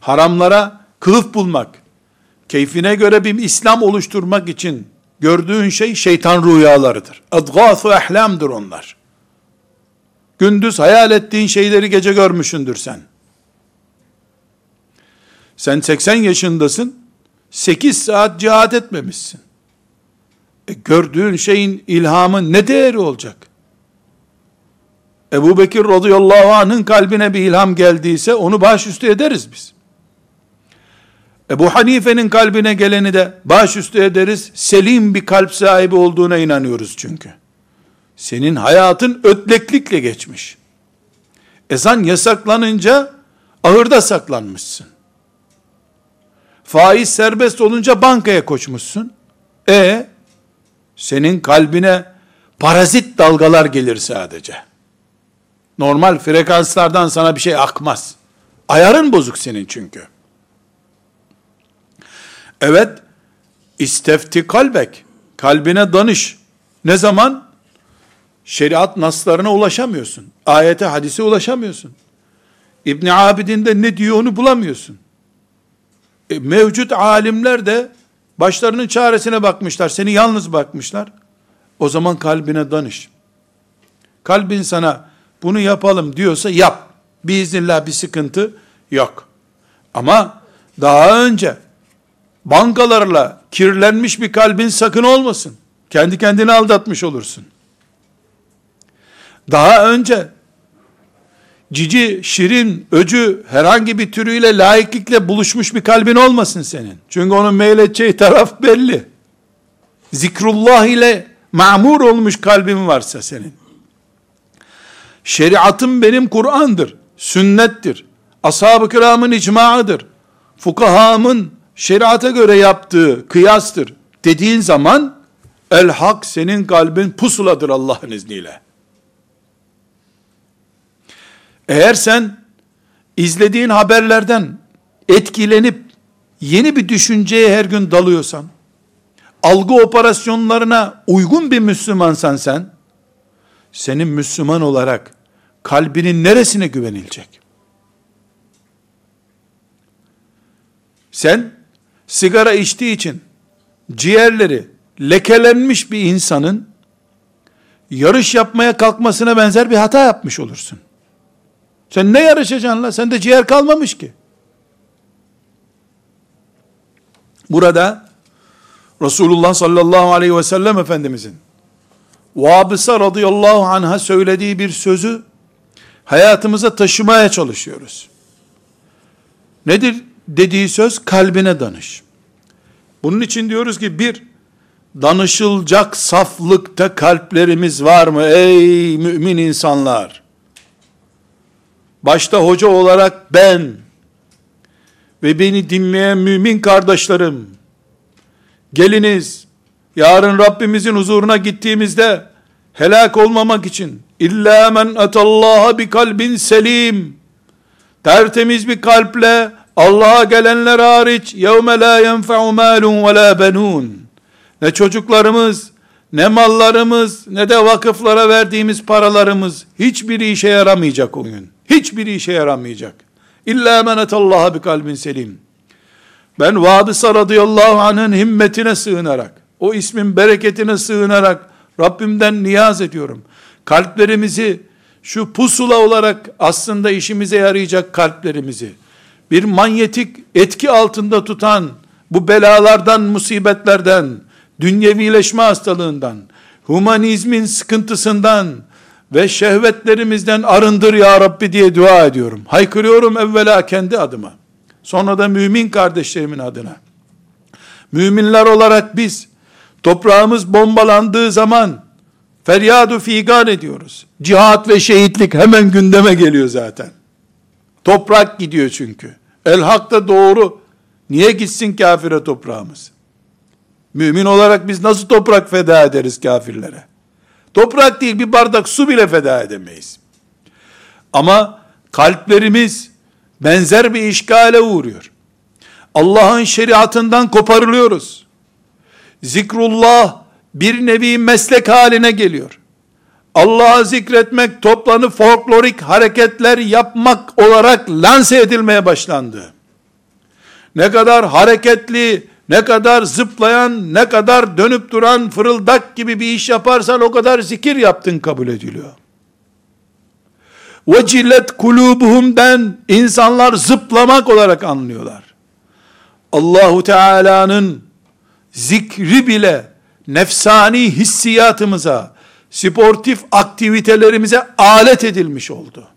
[SPEAKER 2] haramlara kılıf bulmak, keyfine göre bir İslam oluşturmak için gördüğün şey şeytan rüyalarıdır. Ehlamdır onlar. Gündüz hayal ettiğin şeyleri gece görmüşündür sen. Sen 80 yaşındasın, 8 saat cihat etmemişsin. E gördüğün şeyin ilhamı ne değeri olacak? Ebu Bekir radıyallahu anh'ın kalbine bir ilham geldiyse onu başüstü ederiz biz. Ebu Hanife'nin kalbine geleni de başüstü ederiz. Selim bir kalp sahibi olduğuna inanıyoruz çünkü. Senin hayatın ötleklikle geçmiş. Ezan yasaklanınca ahırda saklanmışsın. Faiz serbest olunca bankaya koşmuşsun. E senin kalbine parazit dalgalar gelir sadece. Normal frekanslardan sana bir şey akmaz. Ayarın bozuk senin çünkü. Evet, istefti kalbek, kalbine danış. Ne zaman? Şeriat naslarına ulaşamıyorsun. Ayete, hadise ulaşamıyorsun. İbn Abidin de ne diyor onu bulamıyorsun. E, mevcut alimler de başlarının çaresine bakmışlar. Seni yalnız bakmışlar. O zaman kalbine danış. Kalbin sana bunu yapalım diyorsa yap. Biiznillah bir sıkıntı yok. Ama daha önce bankalarla kirlenmiş bir kalbin sakın olmasın. Kendi kendini aldatmış olursun. Daha önce cici, şirin, öcü herhangi bir türüyle laiklikle buluşmuş bir kalbin olmasın senin. Çünkü onun meyledeceği taraf belli. Zikrullah ile mamur olmuş kalbin varsa senin. Şeriatım benim Kur'an'dır, sünnettir. Ashab-ı kiramın icmaıdır. Fukahamın şeriata göre yaptığı kıyastır dediğin zaman el hak senin kalbin pusuladır Allah'ın izniyle. Eğer sen izlediğin haberlerden etkilenip yeni bir düşünceye her gün dalıyorsan, algı operasyonlarına uygun bir Müslümansan sen, senin Müslüman olarak kalbinin neresine güvenilecek? Sen sigara içtiği için ciğerleri lekelenmiş bir insanın yarış yapmaya kalkmasına benzer bir hata yapmış olursun. Sen ne yarışacaksın la? Sende ciğer kalmamış ki. Burada Resulullah sallallahu aleyhi ve sellem Efendimizin Vabısa radıyallahu anh'a söylediği bir sözü hayatımıza taşımaya çalışıyoruz. Nedir dediği söz? Kalbine danış. Bunun için diyoruz ki bir, danışılacak saflıkta kalplerimiz var mı ey mümin insanlar? Başta hoca olarak ben ve beni dinleyen mümin kardeşlerim, geliniz, yarın Rabbimizin huzuruna gittiğimizde, helak olmamak için, illa men etallaha bi kalbin selim, tertemiz bir kalple, Allah'a gelenler hariç, yevme la yenfe'u malun ve la benun, ne çocuklarımız, ne mallarımız, ne de vakıflara verdiğimiz paralarımız hiçbiri işe yaramayacak o gün. Hiçbiri işe yaramayacak. İlla men etallaha bi kalbin selim. Ben Vadisa radıyallahu anh'ın himmetine sığınarak, o ismin bereketine sığınarak Rabbimden niyaz ediyorum. Kalplerimizi şu pusula olarak aslında işimize yarayacak kalplerimizi bir manyetik etki altında tutan bu belalardan, musibetlerden, dünyevileşme hastalığından, humanizmin sıkıntısından ve şehvetlerimizden arındır ya Rabbi diye dua ediyorum. Haykırıyorum evvela kendi adıma. Sonra da mümin kardeşlerimin adına. Müminler olarak biz toprağımız bombalandığı zaman feryadu figan ediyoruz. Cihat ve şehitlik hemen gündeme geliyor zaten. Toprak gidiyor çünkü. El hak da doğru. Niye gitsin kafire toprağımız? Mümin olarak biz nasıl toprak feda ederiz kafirlere? Toprak değil bir bardak su bile feda edemeyiz. Ama kalplerimiz benzer bir işgale uğruyor. Allah'ın şeriatından koparılıyoruz. Zikrullah bir nevi meslek haline geliyor. Allah'ı zikretmek toplanıp folklorik hareketler yapmak olarak lanse edilmeye başlandı. Ne kadar hareketli, ne kadar zıplayan, ne kadar dönüp duran fırıldak gibi bir iş yaparsan o kadar zikir yaptın kabul ediliyor. Vecilet kulubuhumden insanlar zıplamak olarak anlıyorlar. Allahu Teala'nın zikri bile nefsani hissiyatımıza, sportif aktivitelerimize alet edilmiş oldu.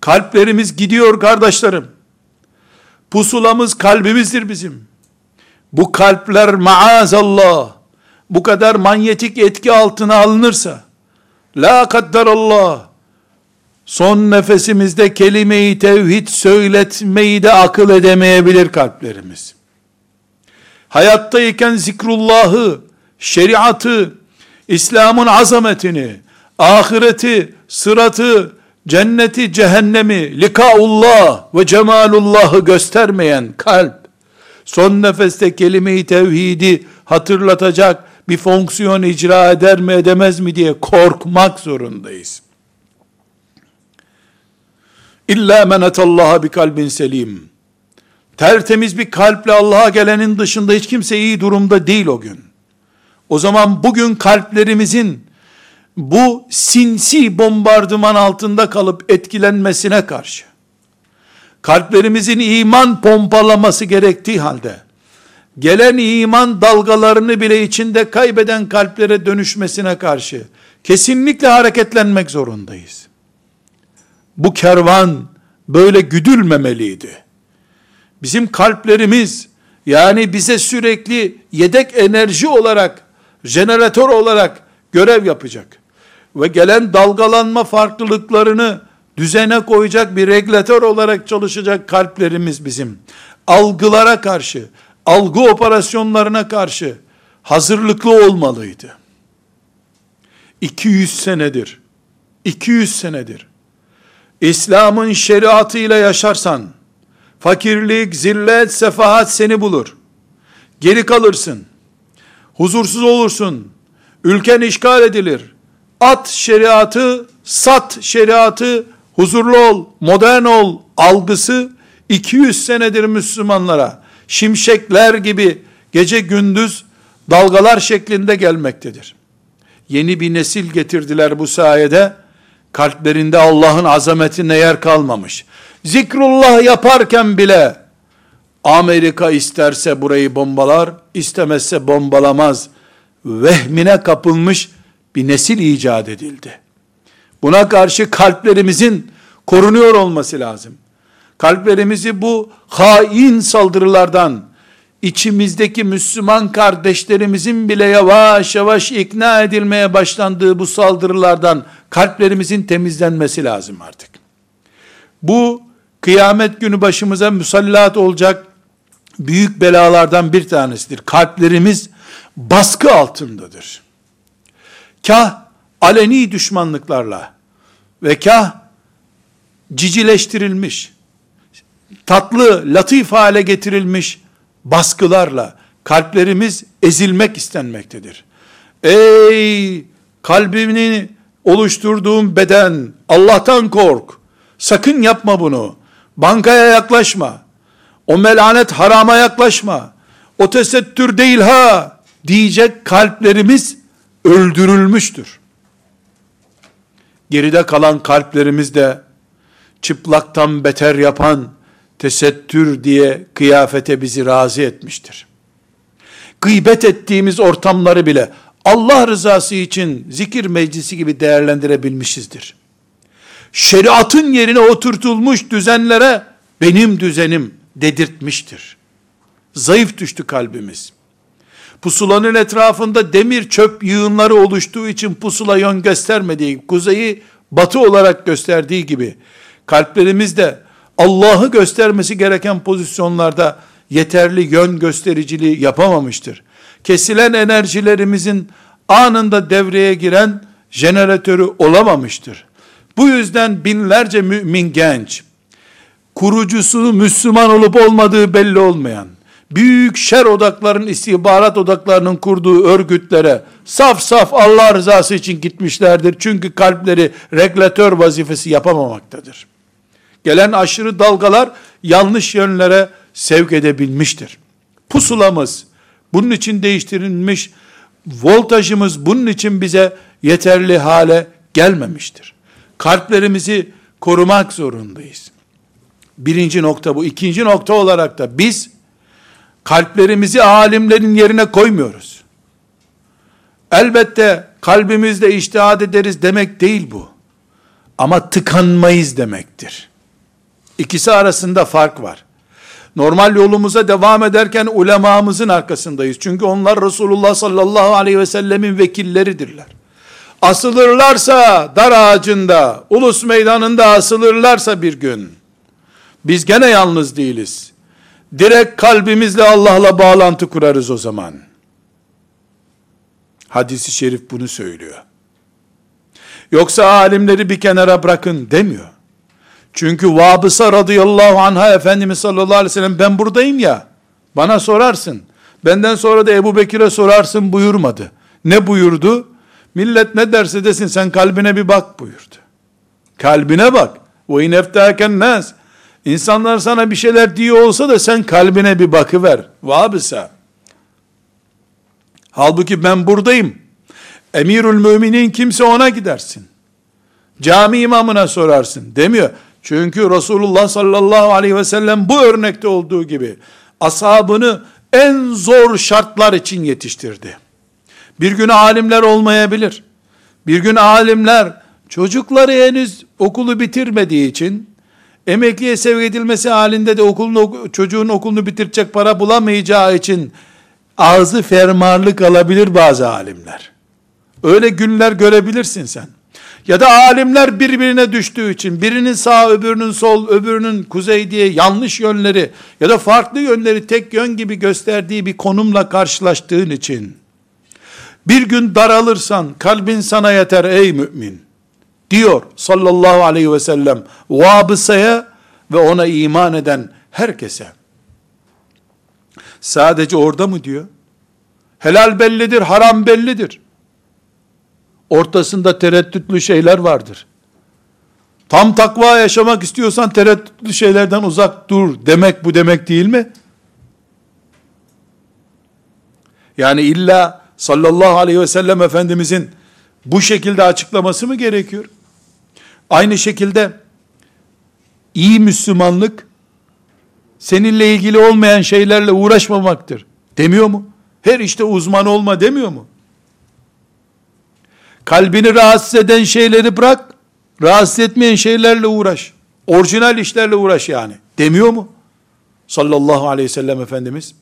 [SPEAKER 2] Kalplerimiz gidiyor kardeşlerim. Pusulamız kalbimizdir bizim. Bu kalpler maazallah bu kadar manyetik etki altına alınırsa la kadderallah son nefesimizde kelime-i tevhid söyletmeyi de akıl edemeyebilir kalplerimiz. Hayattayken zikrullahı, şeriatı, İslam'ın azametini, ahireti, sıratı, cenneti, cehennemi, likaullah ve cemalullahı göstermeyen kalp, son nefeste kelime-i tevhidi hatırlatacak bir fonksiyon icra eder mi edemez mi diye korkmak zorundayız. İlla men etallaha bi kalbin selim. Tertemiz bir kalple Allah'a gelenin dışında hiç kimse iyi durumda değil o gün. O zaman bugün kalplerimizin bu sinsi bombardıman altında kalıp etkilenmesine karşı, kalplerimizin iman pompalaması gerektiği halde, gelen iman dalgalarını bile içinde kaybeden kalplere dönüşmesine karşı, kesinlikle hareketlenmek zorundayız. Bu kervan böyle güdülmemeliydi. Bizim kalplerimiz, yani bize sürekli yedek enerji olarak, jeneratör olarak görev yapacak ve gelen dalgalanma farklılıklarını düzene koyacak bir regülatör olarak çalışacak kalplerimiz bizim. Algılara karşı, algı operasyonlarına karşı hazırlıklı olmalıydı. 200 senedir, 200 senedir İslam'ın şeriatıyla yaşarsan, fakirlik, zillet, sefahat seni bulur. Geri kalırsın. Huzursuz olursun. Ülken işgal edilir at şeriatı, sat şeriatı, huzurlu ol, modern ol algısı 200 senedir Müslümanlara şimşekler gibi gece gündüz dalgalar şeklinde gelmektedir. Yeni bir nesil getirdiler bu sayede. Kalplerinde Allah'ın azametine yer kalmamış. Zikrullah yaparken bile Amerika isterse burayı bombalar, istemezse bombalamaz. Vehmine kapılmış bir nesil icat edildi. Buna karşı kalplerimizin korunuyor olması lazım. Kalplerimizi bu hain saldırılardan, içimizdeki Müslüman kardeşlerimizin bile yavaş yavaş ikna edilmeye başlandığı bu saldırılardan kalplerimizin temizlenmesi lazım artık. Bu kıyamet günü başımıza musallat olacak büyük belalardan bir tanesidir. Kalplerimiz baskı altındadır kah aleni düşmanlıklarla ve kah cicileştirilmiş, tatlı, latif hale getirilmiş baskılarla kalplerimiz ezilmek istenmektedir. Ey kalbini oluşturduğum beden, Allah'tan kork. Sakın yapma bunu. Bankaya yaklaşma. O melanet harama yaklaşma. O tesettür değil ha diyecek kalplerimiz öldürülmüştür. Geride kalan kalplerimiz de çıplaktan beter yapan tesettür diye kıyafete bizi razı etmiştir. Gıybet ettiğimiz ortamları bile Allah rızası için zikir meclisi gibi değerlendirebilmişizdir. Şeriatın yerine oturtulmuş düzenlere benim düzenim dedirtmiştir. Zayıf düştü kalbimiz. Pusulanın etrafında demir çöp yığınları oluştuğu için pusula yön göstermediği, kuzeyi batı olarak gösterdiği gibi, kalplerimiz de Allah'ı göstermesi gereken pozisyonlarda yeterli yön göstericiliği yapamamıştır. Kesilen enerjilerimizin anında devreye giren jeneratörü olamamıştır. Bu yüzden binlerce mümin genç, kurucusu Müslüman olup olmadığı belli olmayan, büyük şer odaklarının, istihbarat odaklarının kurduğu örgütlere saf saf Allah rızası için gitmişlerdir. Çünkü kalpleri regülatör vazifesi yapamamaktadır. Gelen aşırı dalgalar yanlış yönlere sevk edebilmiştir. Pusulamız bunun için değiştirilmiş, voltajımız bunun için bize yeterli hale gelmemiştir. Kalplerimizi korumak zorundayız. Birinci nokta bu. İkinci nokta olarak da biz kalplerimizi alimlerin yerine koymuyoruz. Elbette kalbimizde iştihad ederiz demek değil bu. Ama tıkanmayız demektir. İkisi arasında fark var. Normal yolumuza devam ederken ulemamızın arkasındayız. Çünkü onlar Resulullah sallallahu aleyhi ve sellemin vekilleridirler. Asılırlarsa dar ağacında, ulus meydanında asılırlarsa bir gün, biz gene yalnız değiliz. Direkt kalbimizle Allah'la bağlantı kurarız o zaman. Hadisi şerif bunu söylüyor. Yoksa alimleri bir kenara bırakın demiyor. Çünkü Vabısa radıyallahu anha Efendimiz sallallahu aleyhi ve sellem ben buradayım ya, bana sorarsın. Benden sonra da Ebu Bekir'e sorarsın buyurmadı. Ne buyurdu? Millet ne derse desin sen kalbine bir bak buyurdu. Kalbine bak. Ve in eftâken nas. İnsanlar sana bir şeyler diyor olsa da sen kalbine bir bakıver. Vabısa. Halbuki ben buradayım. Emirül müminin kimse ona gidersin. Cami imamına sorarsın demiyor. Çünkü Resulullah sallallahu aleyhi ve sellem bu örnekte olduğu gibi ashabını en zor şartlar için yetiştirdi. Bir gün alimler olmayabilir. Bir gün alimler çocukları henüz okulu bitirmediği için emekliye sevk edilmesi halinde de okulunu, çocuğun okulunu bitirecek para bulamayacağı için ağzı fermarlık alabilir bazı alimler. Öyle günler görebilirsin sen. Ya da alimler birbirine düştüğü için birinin sağ öbürünün sol öbürünün kuzey diye yanlış yönleri ya da farklı yönleri tek yön gibi gösterdiği bir konumla karşılaştığın için bir gün daralırsan kalbin sana yeter ey mümin diyor sallallahu aleyhi ve sellem vabısaya ve ona iman eden herkese. Sadece orada mı diyor? Helal bellidir, haram bellidir. Ortasında tereddütlü şeyler vardır. Tam takva yaşamak istiyorsan tereddütlü şeylerden uzak dur demek bu demek değil mi? Yani illa sallallahu aleyhi ve sellem Efendimizin bu şekilde açıklaması mı gerekiyor? Aynı şekilde iyi Müslümanlık seninle ilgili olmayan şeylerle uğraşmamaktır. Demiyor mu? Her işte uzman olma demiyor mu? Kalbini rahatsız eden şeyleri bırak, rahatsız etmeyen şeylerle uğraş. Orijinal işlerle uğraş yani. Demiyor mu? Sallallahu aleyhi ve sellem Efendimiz.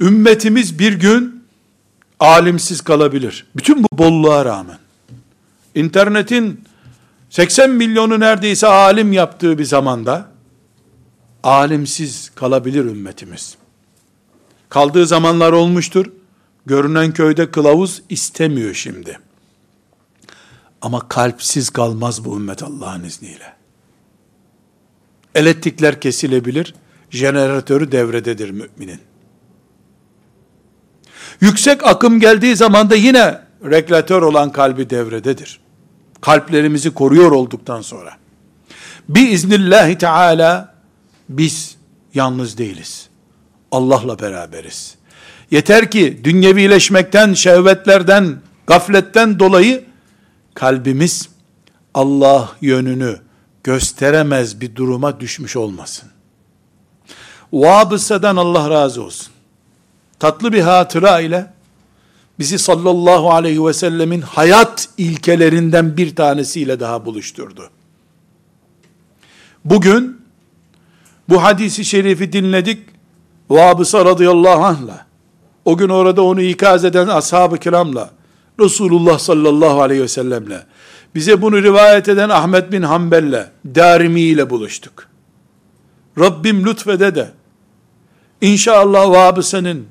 [SPEAKER 2] Ümmetimiz bir gün alimsiz kalabilir. Bütün bu bolluğa rağmen. İnternetin 80 milyonu neredeyse alim yaptığı bir zamanda alimsiz kalabilir ümmetimiz. Kaldığı zamanlar olmuştur. Görünen köyde kılavuz istemiyor şimdi. Ama kalpsiz kalmaz bu ümmet Allah'ın izniyle. Elektrikler kesilebilir, jeneratörü devrededir müminin. Yüksek akım geldiği zaman da yine regülatör olan kalbi devrededir. Kalplerimizi koruyor olduktan sonra. Biiznillahi Teala biz yalnız değiliz. Allah'la beraberiz. Yeter ki dünyevileşmekten, şehvetlerden, gafletten dolayı kalbimiz Allah yönünü gösteremez bir duruma düşmüş olmasın. Vabısa'dan Allah razı olsun. Tatlı bir hatıra ile bizi sallallahu aleyhi ve sellemin hayat ilkelerinden bir tanesiyle daha buluşturdu. Bugün bu hadisi şerifi dinledik. Vabısa radıyallahu anh'la o gün orada onu ikaz eden ashab-ı kiramla Resulullah sallallahu aleyhi ve sellemle bize bunu rivayet eden Ahmet bin Hanbel'le Darimi ile buluştuk. Rabbim lütfede de inşallah Vabısa'nın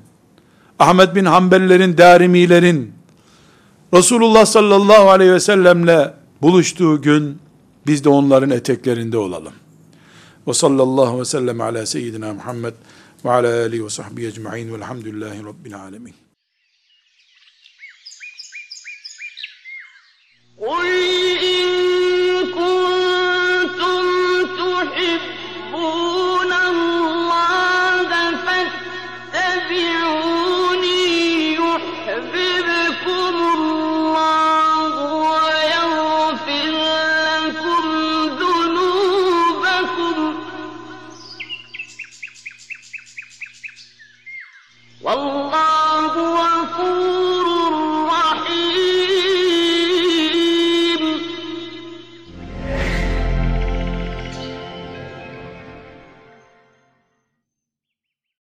[SPEAKER 2] Ahmet bin Hanbellerin, Darimilerin Resulullah sallallahu aleyhi ve sellemle buluştuğu gün biz de onların eteklerinde olalım. Ve sallallahu ve sellem ala seyyidina Muhammed ve ala alihi ve sahbihi ecma'in velhamdülillahi rabbil alemin.
[SPEAKER 1] قل إن كنتم تحبون